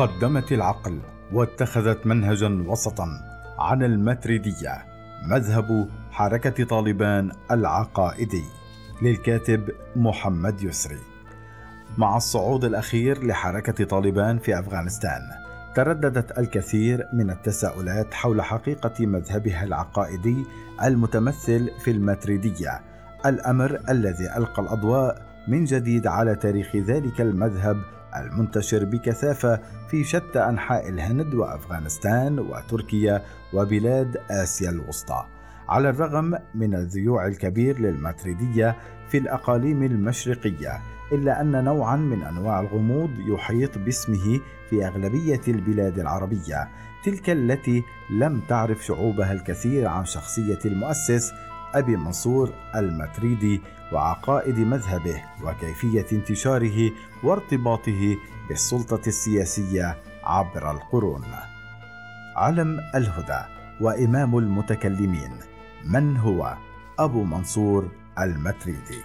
قدمت العقل واتخذت منهجا وسطا عن الماتريدية مذهب حركة طالبان العقائدي للكاتب محمد يسري. مع الصعود الأخير لحركة طالبان في أفغانستان ترددت الكثير من التساؤلات حول حقيقة مذهبها العقائدي المتمثل في الماتريدية الأمر الذي ألقى الأضواء من جديد على تاريخ ذلك المذهب المنتشر بكثافة في شتى أنحاء الهند وأفغانستان وتركيا وبلاد آسيا الوسطى. على الرغم من الذيوع الكبير للماتريدية في الأقاليم المشرقية، إلا أن نوعا من أنواع الغموض يحيط باسمه في أغلبية البلاد العربية، تلك التي لم تعرف شعوبها الكثير عن شخصية المؤسس أبي منصور الماتريدي وعقائد مذهبه وكيفية انتشاره وارتباطه بالسلطة السياسية عبر القرون. علم الهدى وإمام المتكلمين من هو أبو منصور الماتريدي؟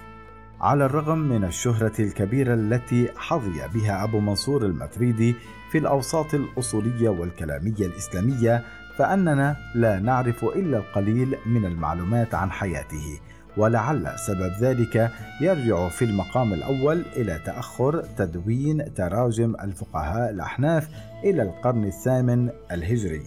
على الرغم من الشهرة الكبيرة التي حظي بها أبو منصور الماتريدي في الأوساط الأصولية والكلامية الإسلامية فأننا لا نعرف إلا القليل من المعلومات عن حياته ولعل سبب ذلك يرجع في المقام الأول إلى تأخر تدوين تراجم الفقهاء الأحناف إلى القرن الثامن الهجري.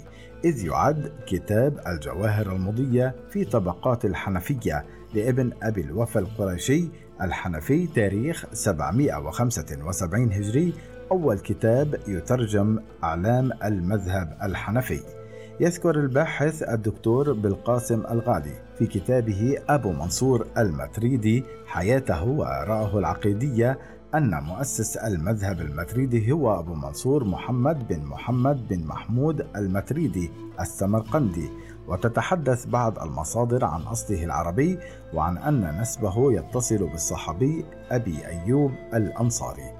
إذ يعد كتاب الجواهر المضية في طبقات الحنفية لابن أبي الوفا القرشي الحنفي تاريخ 775 هجري أول كتاب يترجم أعلام المذهب الحنفي. يذكر الباحث الدكتور بلقاسم الغالي في كتابه أبو منصور الماتريدي حياته وآراءه العقيدية أن مؤسس المذهب الماتريدي هو أبو منصور محمد بن محمد بن محمود الماتريدي السمرقندي. وتتحدث بعض المصادر عن أصله العربي وعن أن نسبه يتصل بالصحابي أبي أيوب الأنصاري.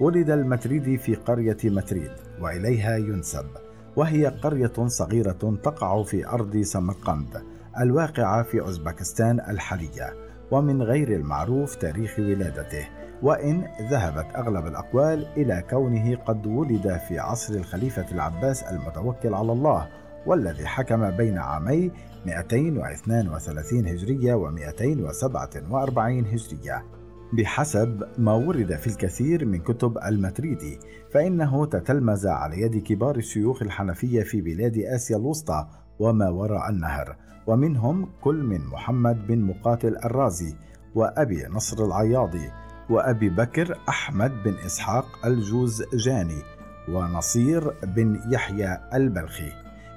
ولد الماتريدي في قرية متريد وإليها ينسب. وهي قرية صغيرة تقع في أرض سمرقند الواقعة في أوزبكستان الحالية ومن غير المعروف تاريخ ولادته وإن ذهبت أغلب الأقوال إلى كونه قد ولد في عصر الخليفة العباس المتوكل على الله والذي حكم بين عامي 232 هجرية و 247 هجرية. بحسب ما ورد في الكثير من كتب الماتريدي فإنه تتلمذ على يد كبار الشيوخ الحنفية في بلاد آسيا الوسطى وما وراء النهر. ومنهم كل من محمد بن مقاتل الرازي وأبي نصر العياضي وأبي بكر أحمد بن إسحاق الجوزجاني ونصير بن يحيى البلخي.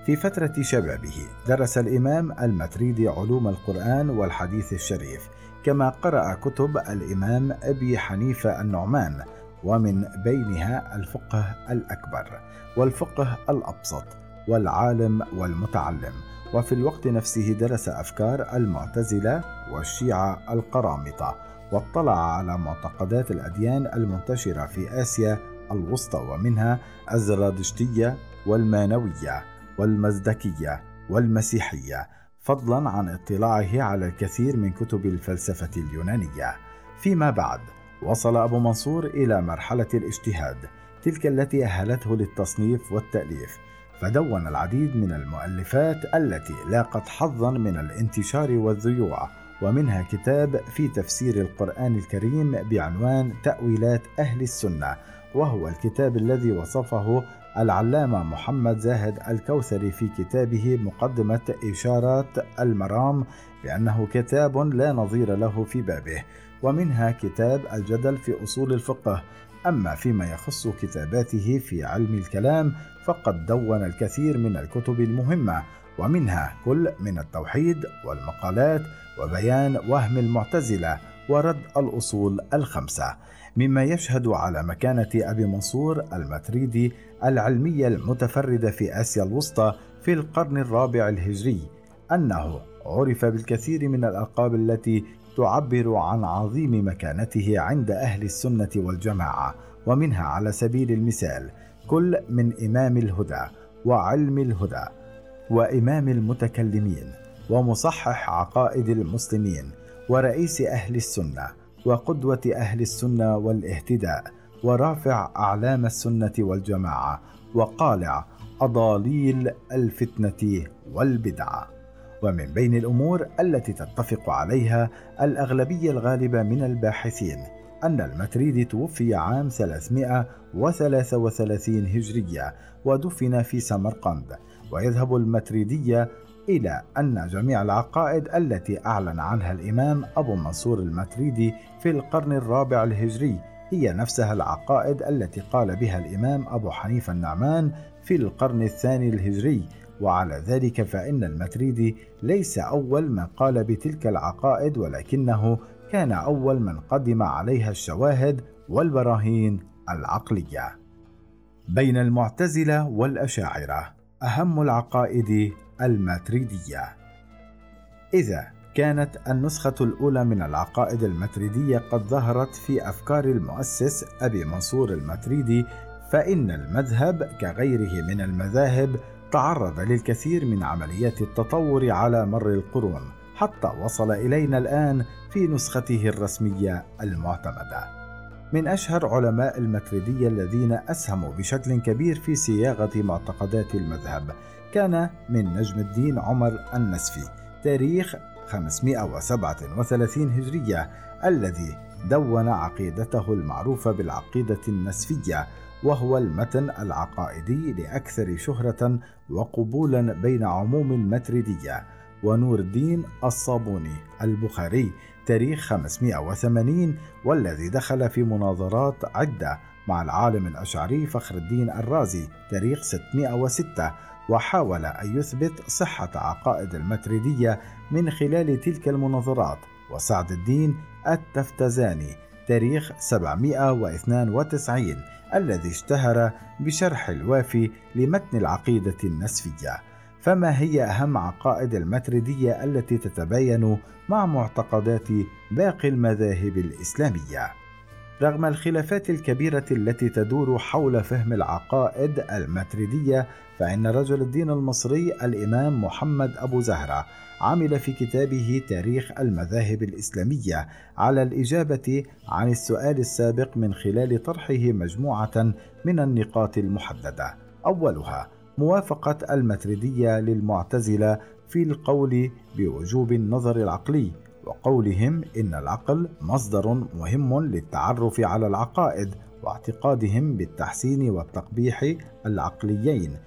في فترة شبابه درس الإمام الماتريدي علوم القرآن والحديث الشريف كما قرأ كتب الإمام أبي حنيفة النعمان ومن بينها الفقه الأكبر والفقه الأبسط والعالم والمتعلم. وفي الوقت نفسه درس أفكار المعتزلة والشيعة القرامطة واطلع على معتقدات الأديان المنتشرة في آسيا الوسطى ومنها الزرادشتية والمانوية والمزدكية والمسيحية. فضلا عن اطلاعه على الكثير من كتب الفلسفة اليونانية. فيما بعد وصل أبو منصور إلى مرحلة الاجتهاد تلك التي أهلته للتصنيف والتأليف فدون العديد من المؤلفات التي لاقت حظا من الانتشار والذيوع ومنها كتاب في تفسير القرآن الكريم بعنوان تأويلات أهل السنة وهو الكتاب الذي وصفه العلامة محمد زاهد الكوثري في كتابه مقدمة إشارات المرام بأنه كتاب لا نظير له في بابه ومنها كتاب الجدل في أصول الفقه. أما فيما يخص كتاباته في علم الكلام فقد دون الكثير من الكتب المهمة ومنها كل من التوحيد والمقالات وبيان وهم المعتزلة ورد الأصول الخمسة. مما يشهد على مكانة أبي منصور الماتريدي العلمية المتفردة في آسيا الوسطى في القرن الرابع الهجري أنه عرف بالكثير من الألقاب التي تعبر عن عظيم مكانته عند أهل السنة والجماعة ومنها على سبيل المثال كل من إمام الهدى وعلم الهدى وإمام المتكلمين ومصحح عقائد المسلمين ورئيس أهل السنة وقدوة أهل السنة والاهتداء ورافع أعلام السنة والجماعة وقالع أضاليل الفتنة والبدعة ومن بين الأمور التي تتفق عليها الأغلبية الغالبة من الباحثين أن المتريدي توفي عام 333 هجرية ودفن في سمرقند ويذهب المتريدية إلى أن جميع العقائد التي أعلن عنها الإمام أبو منصور المتريدي في القرن الرابع الهجري هي نفسها العقائد التي قال بها الإمام أبو حنيفة النعمان في القرن الثاني الهجري وعلى ذلك فإن المتريدي ليس أول من قال بتلك العقائد ولكنه كان أول من قدم عليها الشواهد والبراهين العقلية. بين المعتزلة والأشاعرة أهم العقائد الماتريدية. إذا كانت النسخة الأولى من العقائد الماتريدية قد ظهرت في أفكار المؤسس أبي منصور الماتريدي فإن المذهب كغيره من المذاهب تعرض للكثير من عمليات التطور على مر القرون حتى وصل إلينا الآن في نسخته الرسمية المعتمدة من أشهر علماء المتريديه الذين أسهموا بشكل كبير في صياغة معتقدات المذهب كان من نجم الدين عمر النسفي. تاريخ 537 هجرية الذي دون عقيدته المعروفة بالعقيدة النسفية وهو المتن العقائدي لأكثر شهرة وقبولا بين عموم المتردية ونور الدين الصابوني البخاري تاريخ 580 والذي دخل في مناظرات عدة مع العالم الأشعري فخر الدين الرازي تاريخ 606 وحاول أن يثبت صحة عقائد المتردية من خلال تلك المناظرات وسعد الدين التفتزاني تاريخ 792 الذي اشتهر بشرح الوافي لمتن العقيدة النسفية فما هي أهم عقائد الماتريدية التي تتباين مع معتقدات باقي المذاهب الإسلامية؟ رغم الخلافات الكبيرة التي تدور حول فهم العقائد الماتريدية فإن رجل الدين المصري الإمام محمد أبو زهرة عمل في كتابه تاريخ المذاهب الإسلامية على الإجابة عن السؤال السابق من خلال طرحه مجموعة من النقاط المحددة. أولها موافقة المتردية للمعتزلة في القول بوجوب النظر العقلي. وقولهم إن العقل مصدر مهم للتعرف على العقائد واعتقادهم بالتحسين والتقبيح العقليين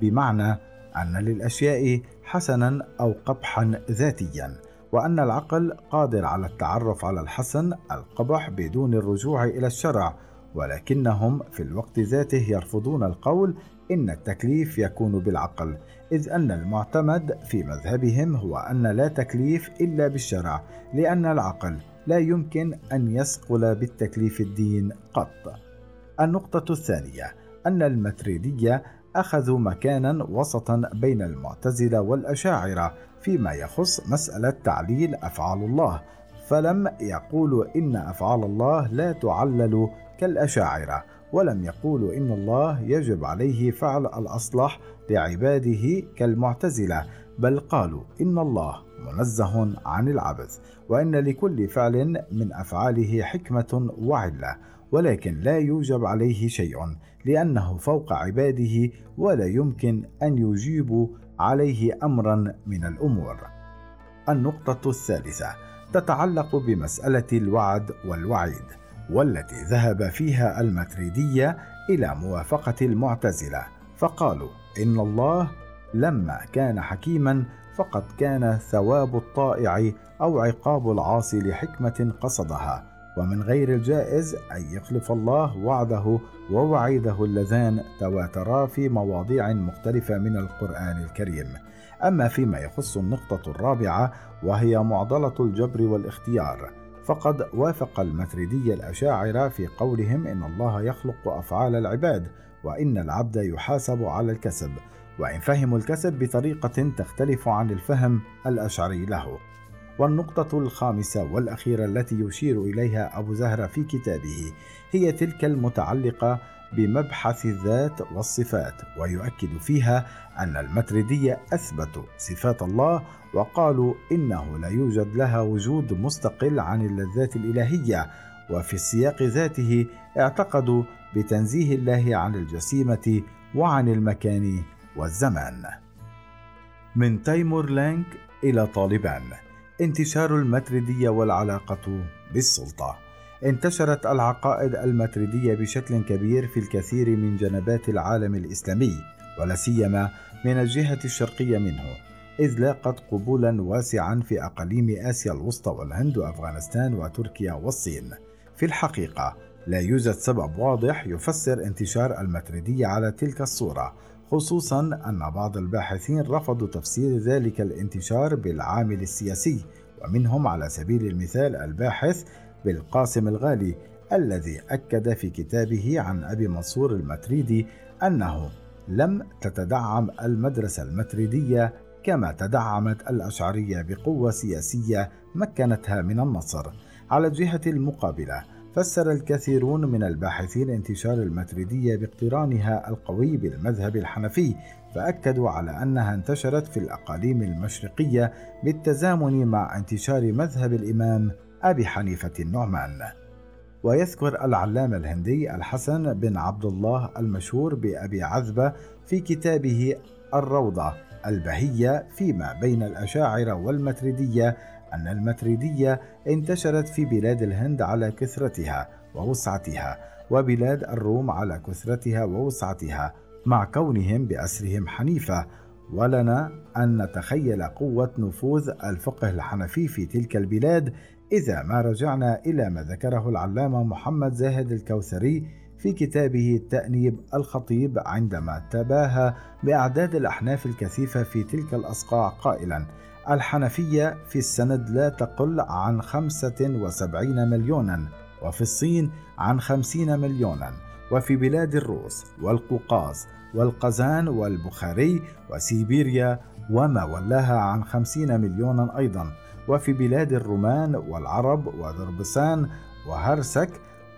بمعنى أن للأشياء حسنا أو قبحا ذاتيا وأن العقل قادر على التعرف على الحسن القبح بدون الرجوع إلى الشرع ولكنهم في الوقت ذاته يرفضون القول إن التكليف يكون بالعقل. إذ أن المعتمد في مذهبهم هو أن لا تكليف إلا بالشرع لأن العقل لا يمكن أن يسقل بالتكليف الدين قط. النقطة الثانية أن المتريدية أخذوا مكانا وسطا بين المعتزلة والأشاعرة فيما يخص مسألة تعليل أفعال الله. فلم يقولوا إن أفعال الله لا تعلل كالأشاعرة ولم يقولوا إن الله يجب عليه فعل الأصلح لعباده كالمعتزلة بل قالوا إن الله منزه عن العبث وإن لكل فعل من أفعاله حكمة وعلة ولكن لا يوجب عليه شيء لأنه فوق عباده ولا يمكن أن يجيبوا عليه أمرا من الأمور. النقطة الثالثة تتعلق بمسألة الوعد والوعيد. والتي ذهب فيها الماتريدية إلى موافقة المعتزلة فقالوا إن الله لما كان حكيما فقد كان ثواب الطائع أو عقاب العاصي لحكمة قصدها ومن غير الجائز أن يخلف الله وعده ووعيده اللذان تواترا في مواضيع مختلفة من القرآن الكريم. أما فيما يخص النقطة الرابعة وهي معضلة الجبر والاختيار، فقد وافق المتردي الأشاعرة في قولهم إن الله يخلق أفعال العباد وإن العبد يحاسب على الكسب، وإن فهموا الكسب بطريقة تختلف عن الفهم الأشعري له. والنقطة الخامسة والأخيرة التي يشير إليها أبو زهرة في كتابه هي تلك المتعلقة بمبحث الذات والصفات ويؤكد فيها أن المتردية أثبتوا صفات الله وقالوا إنه لا يوجد لها وجود مستقل عن اللذات الإلهية وفي السياق ذاته اعتقدوا بتنزيه الله عن الجسيمة وعن المكان والزمان. من تيمور لانك إلى طالبان انتشار المتردية والعلاقة بالسلطة انتشرت العقائد المتردية بشكل كبير في الكثير من جنبات العالم الإسلامي ولا سيما من الجهة الشرقية منه إذ لاقت قبولا واسعا في أقاليم آسيا الوسطى والهند وأفغانستان وتركيا والصين. في الحقيقة لا يوجد سبب واضح يفسر انتشار المتردية على تلك الصورة خصوصا أن بعض الباحثين رفضوا تفسير ذلك الانتشار بالعامل السياسي ومنهم على سبيل المثال الباحث بالقاسم الغالي الذي أكد في كتابه عن أبي منصور المتريدي أنه لم تتدعم المدرسة المتريدية كما تدعمت الأشعرية بقوة سياسية مكنتها من النصر. على الجهة المقابلة فسر الكثيرون من الباحثين انتشار الماتريدية باقترانها القوي بالمذهب الحنفي فأكدوا على أنها انتشرت في الأقاليم المشرقية بالتزامن مع انتشار مذهب الإمام أبي حنيفة النعمان. ويذكر العلامة الهندي الحسن بن عبد الله المشهور بأبي عذبة في كتابه الروضة البهية فيما بين الأشاعرة والمتردية أن المتريدية انتشرت في بلاد الهند على كثرتها ووسعتها وبلاد الروم على كثرتها ووسعتها مع كونهم بأسرهم حنيفة. ولنا أن نتخيل قوة نفوذ الفقه الحنفي في تلك البلاد إذا ما رجعنا إلى ما ذكره العلامة محمد زاهد الكوثري في كتابه التأنيب الخطيب عندما تباهى بأعداد الأحناف الكثيفة في تلك الأصقاع قائلا الحنفية في السند لا تقل عن خمسة وسبعين مليونا وفي الصين عن خمسين مليونا وفي بلاد الروس والقوقاز والقزان والبخاري وسيبيريا وما ولاها عن خمسين مليونا أيضا وفي بلاد الرومان والعرب ودربسان وهرسك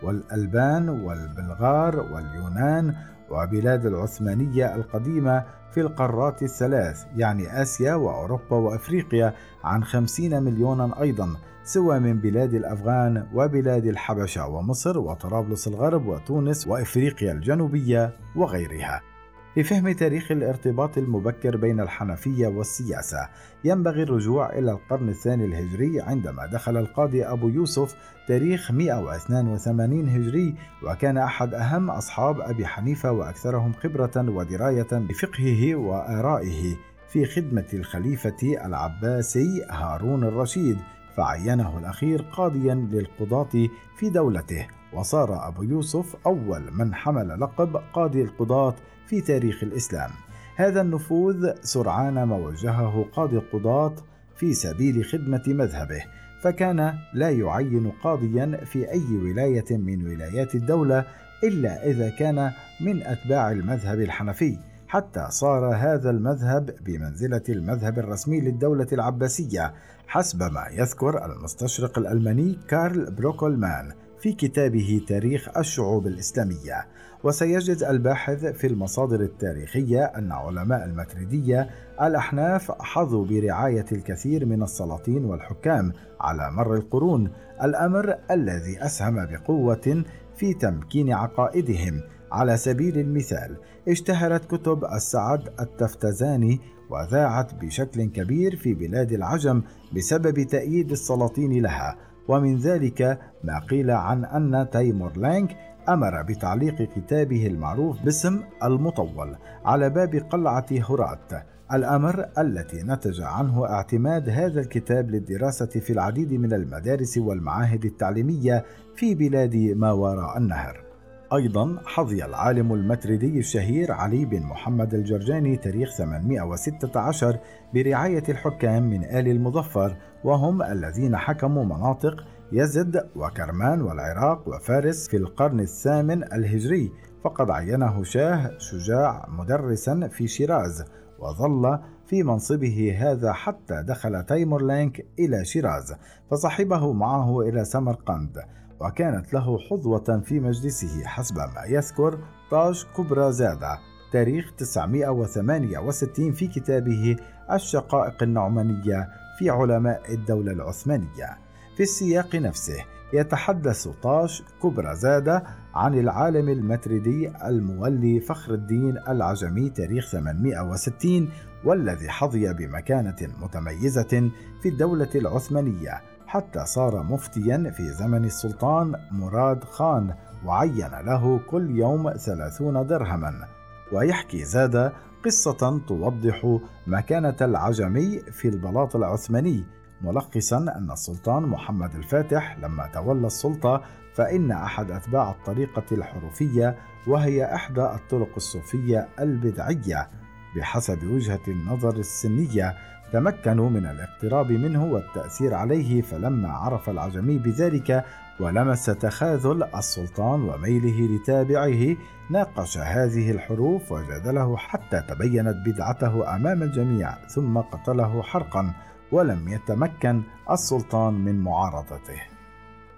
والألبان والبلغار واليونان وبلاد العثمانية القديمة في القارات الثلاث يعني آسيا وأوروبا وأفريقيا عن خمسين مليونا أيضا سوى من بلاد الأفغان وبلاد الحبشة ومصر وطرابلس الغرب وتونس وإفريقيا الجنوبية وغيرها. لفهم تاريخ الارتباط المبكر بين الحنفية والسياسة ينبغي الرجوع إلى القرن الثاني الهجري عندما دخل القاضي أبو يوسف تاريخ 182 هجري وكان أحد أهم أصحاب أبي حنيفة وأكثرهم خبرة ودراية بفقهه وآرائه. في خدمة الخليفة العباسي هارون الرشيد فعينه الأخير قاضيا للقضاة في دولته وصار أبو يوسف أول من حمل لقب قاضي القضاة في تاريخ الإسلام. هذا النفوذ سرعان ما وجهه قاضي القضاة في سبيل خدمة مذهبه فكان لا يعين قاضيا في أي ولاية من ولايات الدولة إلا إذا كان من أتباع المذهب الحنفي حتى صار هذا المذهب بمنزلة المذهب الرسمي للدولة العباسية حسب ما يذكر المستشرق الألماني كارل بروكولمان. في كتابه تاريخ الشعوب الإسلامية. وسيجد الباحث في المصادر التاريخية أن علماء الماتريدية الأحناف حظوا برعاية الكثير من السلاطين والحكام على مر القرون الأمر الذي أسهم بقوة في تمكين عقائدهم. على سبيل المثال اشتهرت كتب السعد التفتزاني وذاعت بشكل كبير في بلاد العجم بسبب تأييد السلاطين لها. ومن ذلك ما قيل عن أن تيمور لانك أمر بتعليق كتابه المعروف باسم المطول على باب قلعة هرات الأمر التي نتج عنه اعتماد هذا الكتاب للدراسة في العديد من المدارس والمعاهد التعليمية في بلاد ما وراء النهر. أيضا حظي العالم المتردي الشهير علي بن محمد الجرجاني تاريخ 816 برعاية الحكام من آل المظفر وهم الذين حكموا مناطق يزد وكرمان والعراق وفارس في القرن الثامن الهجري. فقد عينه شاه شجاع مدرسا في شيراز وظل في منصبه هذا حتى دخل تيمور لانك إلى شيراز فصحبه معه إلى سمرقند. وكانت له حظوة في مجلسه حسب ما يذكر طاش كبرى زادة تاريخ 968 في كتابه الشقائق النعمانية في علماء الدولة العثمانية. في السياق نفسه يتحدث طاش كبرزادة عن العالم المتريدي المولي فخر الدين العجمي تاريخ 860 والذي حظي بمكانة متميزة في الدولة العثمانية. حتى صار مفتيا في زمن السلطان مراد خان وعين له كل يوم ثلاثون درهما. ويحكي زاد قصة توضح مكانة العجمي في البلاط العثماني ملخصا أن السلطان محمد الفاتح لما تولى السلطة فإن أحد أتباع الطريقة الحروفية وهي إحدى الطرق الصوفية البدعية بحسب وجهة النظر السنية تمكنوا من الاقتراب منه والتأثير عليه فلما عرف العجمي بذلك ولمس تخاذل السلطان وميله لتابعه ناقش هذه الحروف وجادله حتى تبينت بدعته أمام الجميع ثم قتله حرقا ولم يتمكن السلطان من معارضته.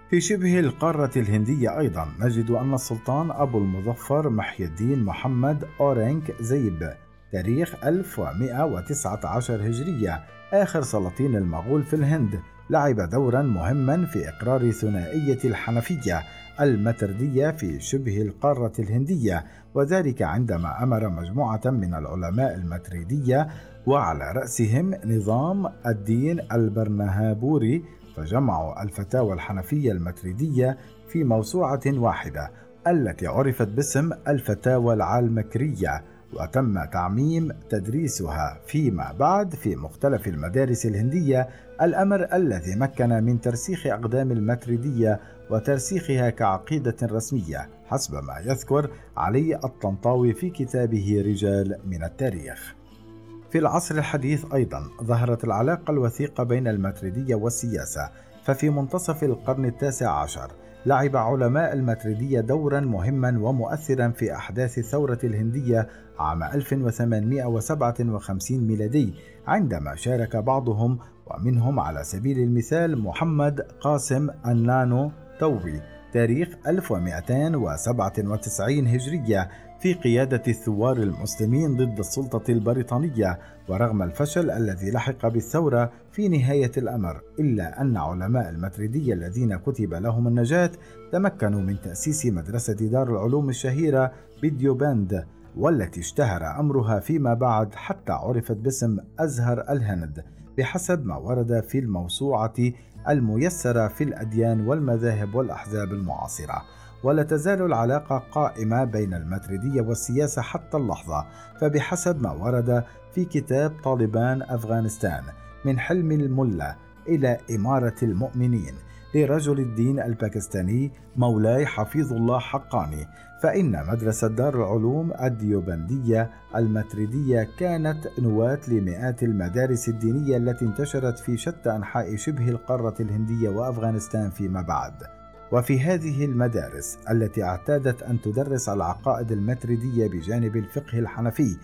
في شبه القارة الهندية أيضا نجد أن السلطان أبو المظفر محي الدين محمد أورينك زيب تاريخ 1119 هجرية آخر سلاطين المغول في الهند لعب دورا مهما في إقرار ثنائية الحنفية المتردية في شبه القارة الهندية وذلك عندما أمر مجموعة من العلماء المتريدية وعلى رأسهم نظام الدين البرنهابوري فجمعوا الفتاوى الحنفية المتريدية في موسوعة واحدة التي عرفت باسم الفتاوى العالمكرية وتم تعميم تدريسها فيما بعد في مختلف المدارس الهندية الأمر الذي مكن من ترسيخ أقدام الماتريدية وترسيخها كعقيدة رسمية حسب ما يذكر علي الطنطاوي في كتابه رجال من التاريخ. في العصر الحديث أيضا ظهرت العلاقة الوثيقة بين الماتريدية والسياسة ففي منتصف القرن التاسع عشر لعب علماء الماتريدية دورا مهما ومؤثرا في أحداث الثورة الهندية عام 1857 ميلادي عندما شارك بعضهم ومنهم على سبيل المثال محمد قاسم النانو توبي تاريخ 1297 هجرية في قيادة الثوار المسلمين ضد السلطة البريطانية ورغم الفشل الذي لحق بالثورة في نهاية الأمر إلا أن علماء المتريدية الذين كتب لهم النجاة تمكنوا من تأسيس مدرسة دار العلوم الشهيرة بديوباند والتي اشتهر أمرها فيما بعد حتى عرفت باسم أزهر الهند بحسب ما ورد في الموسوعة الميسرة في الأديان والمذاهب والأحزاب المعاصرة. ولا تزال العلاقة قائمة بين الماتريدية والسياسة حتى اللحظة فبحسب ما ورد في كتاب طالبان أفغانستان من حلم الملا إلى إمارة المؤمنين لرجل الدين الباكستاني مولاي حفيظ الله حقاني فإن مدرسة دار العلوم الديوبندية الماتريدية كانت نواة لمئات المدارس الدينية التي انتشرت في شتى أنحاء شبه القارة الهندية وأفغانستان فيما بعد. وفي هذه المدارس التي اعتادت أن تدرس العقائد الماتريدية بجانب الفقه الحنفي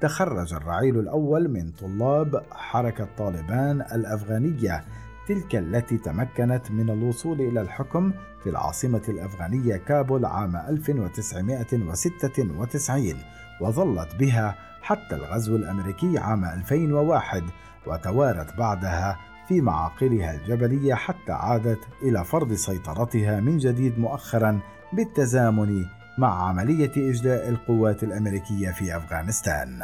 تخرج الرعيل الأول من طلاب حركة طالبان الأفغانية تلك التي تمكنت من الوصول إلى الحكم في العاصمة الأفغانية كابول عام 1996 وظلت بها حتى الغزو الأمريكي عام 2001 وتوارت بعدها في معاقلها الجبلية حتى عادت إلى فرض سيطرتها من جديد مؤخرا بالتزامن مع عملية إجلاء القوات الأمريكية في أفغانستان.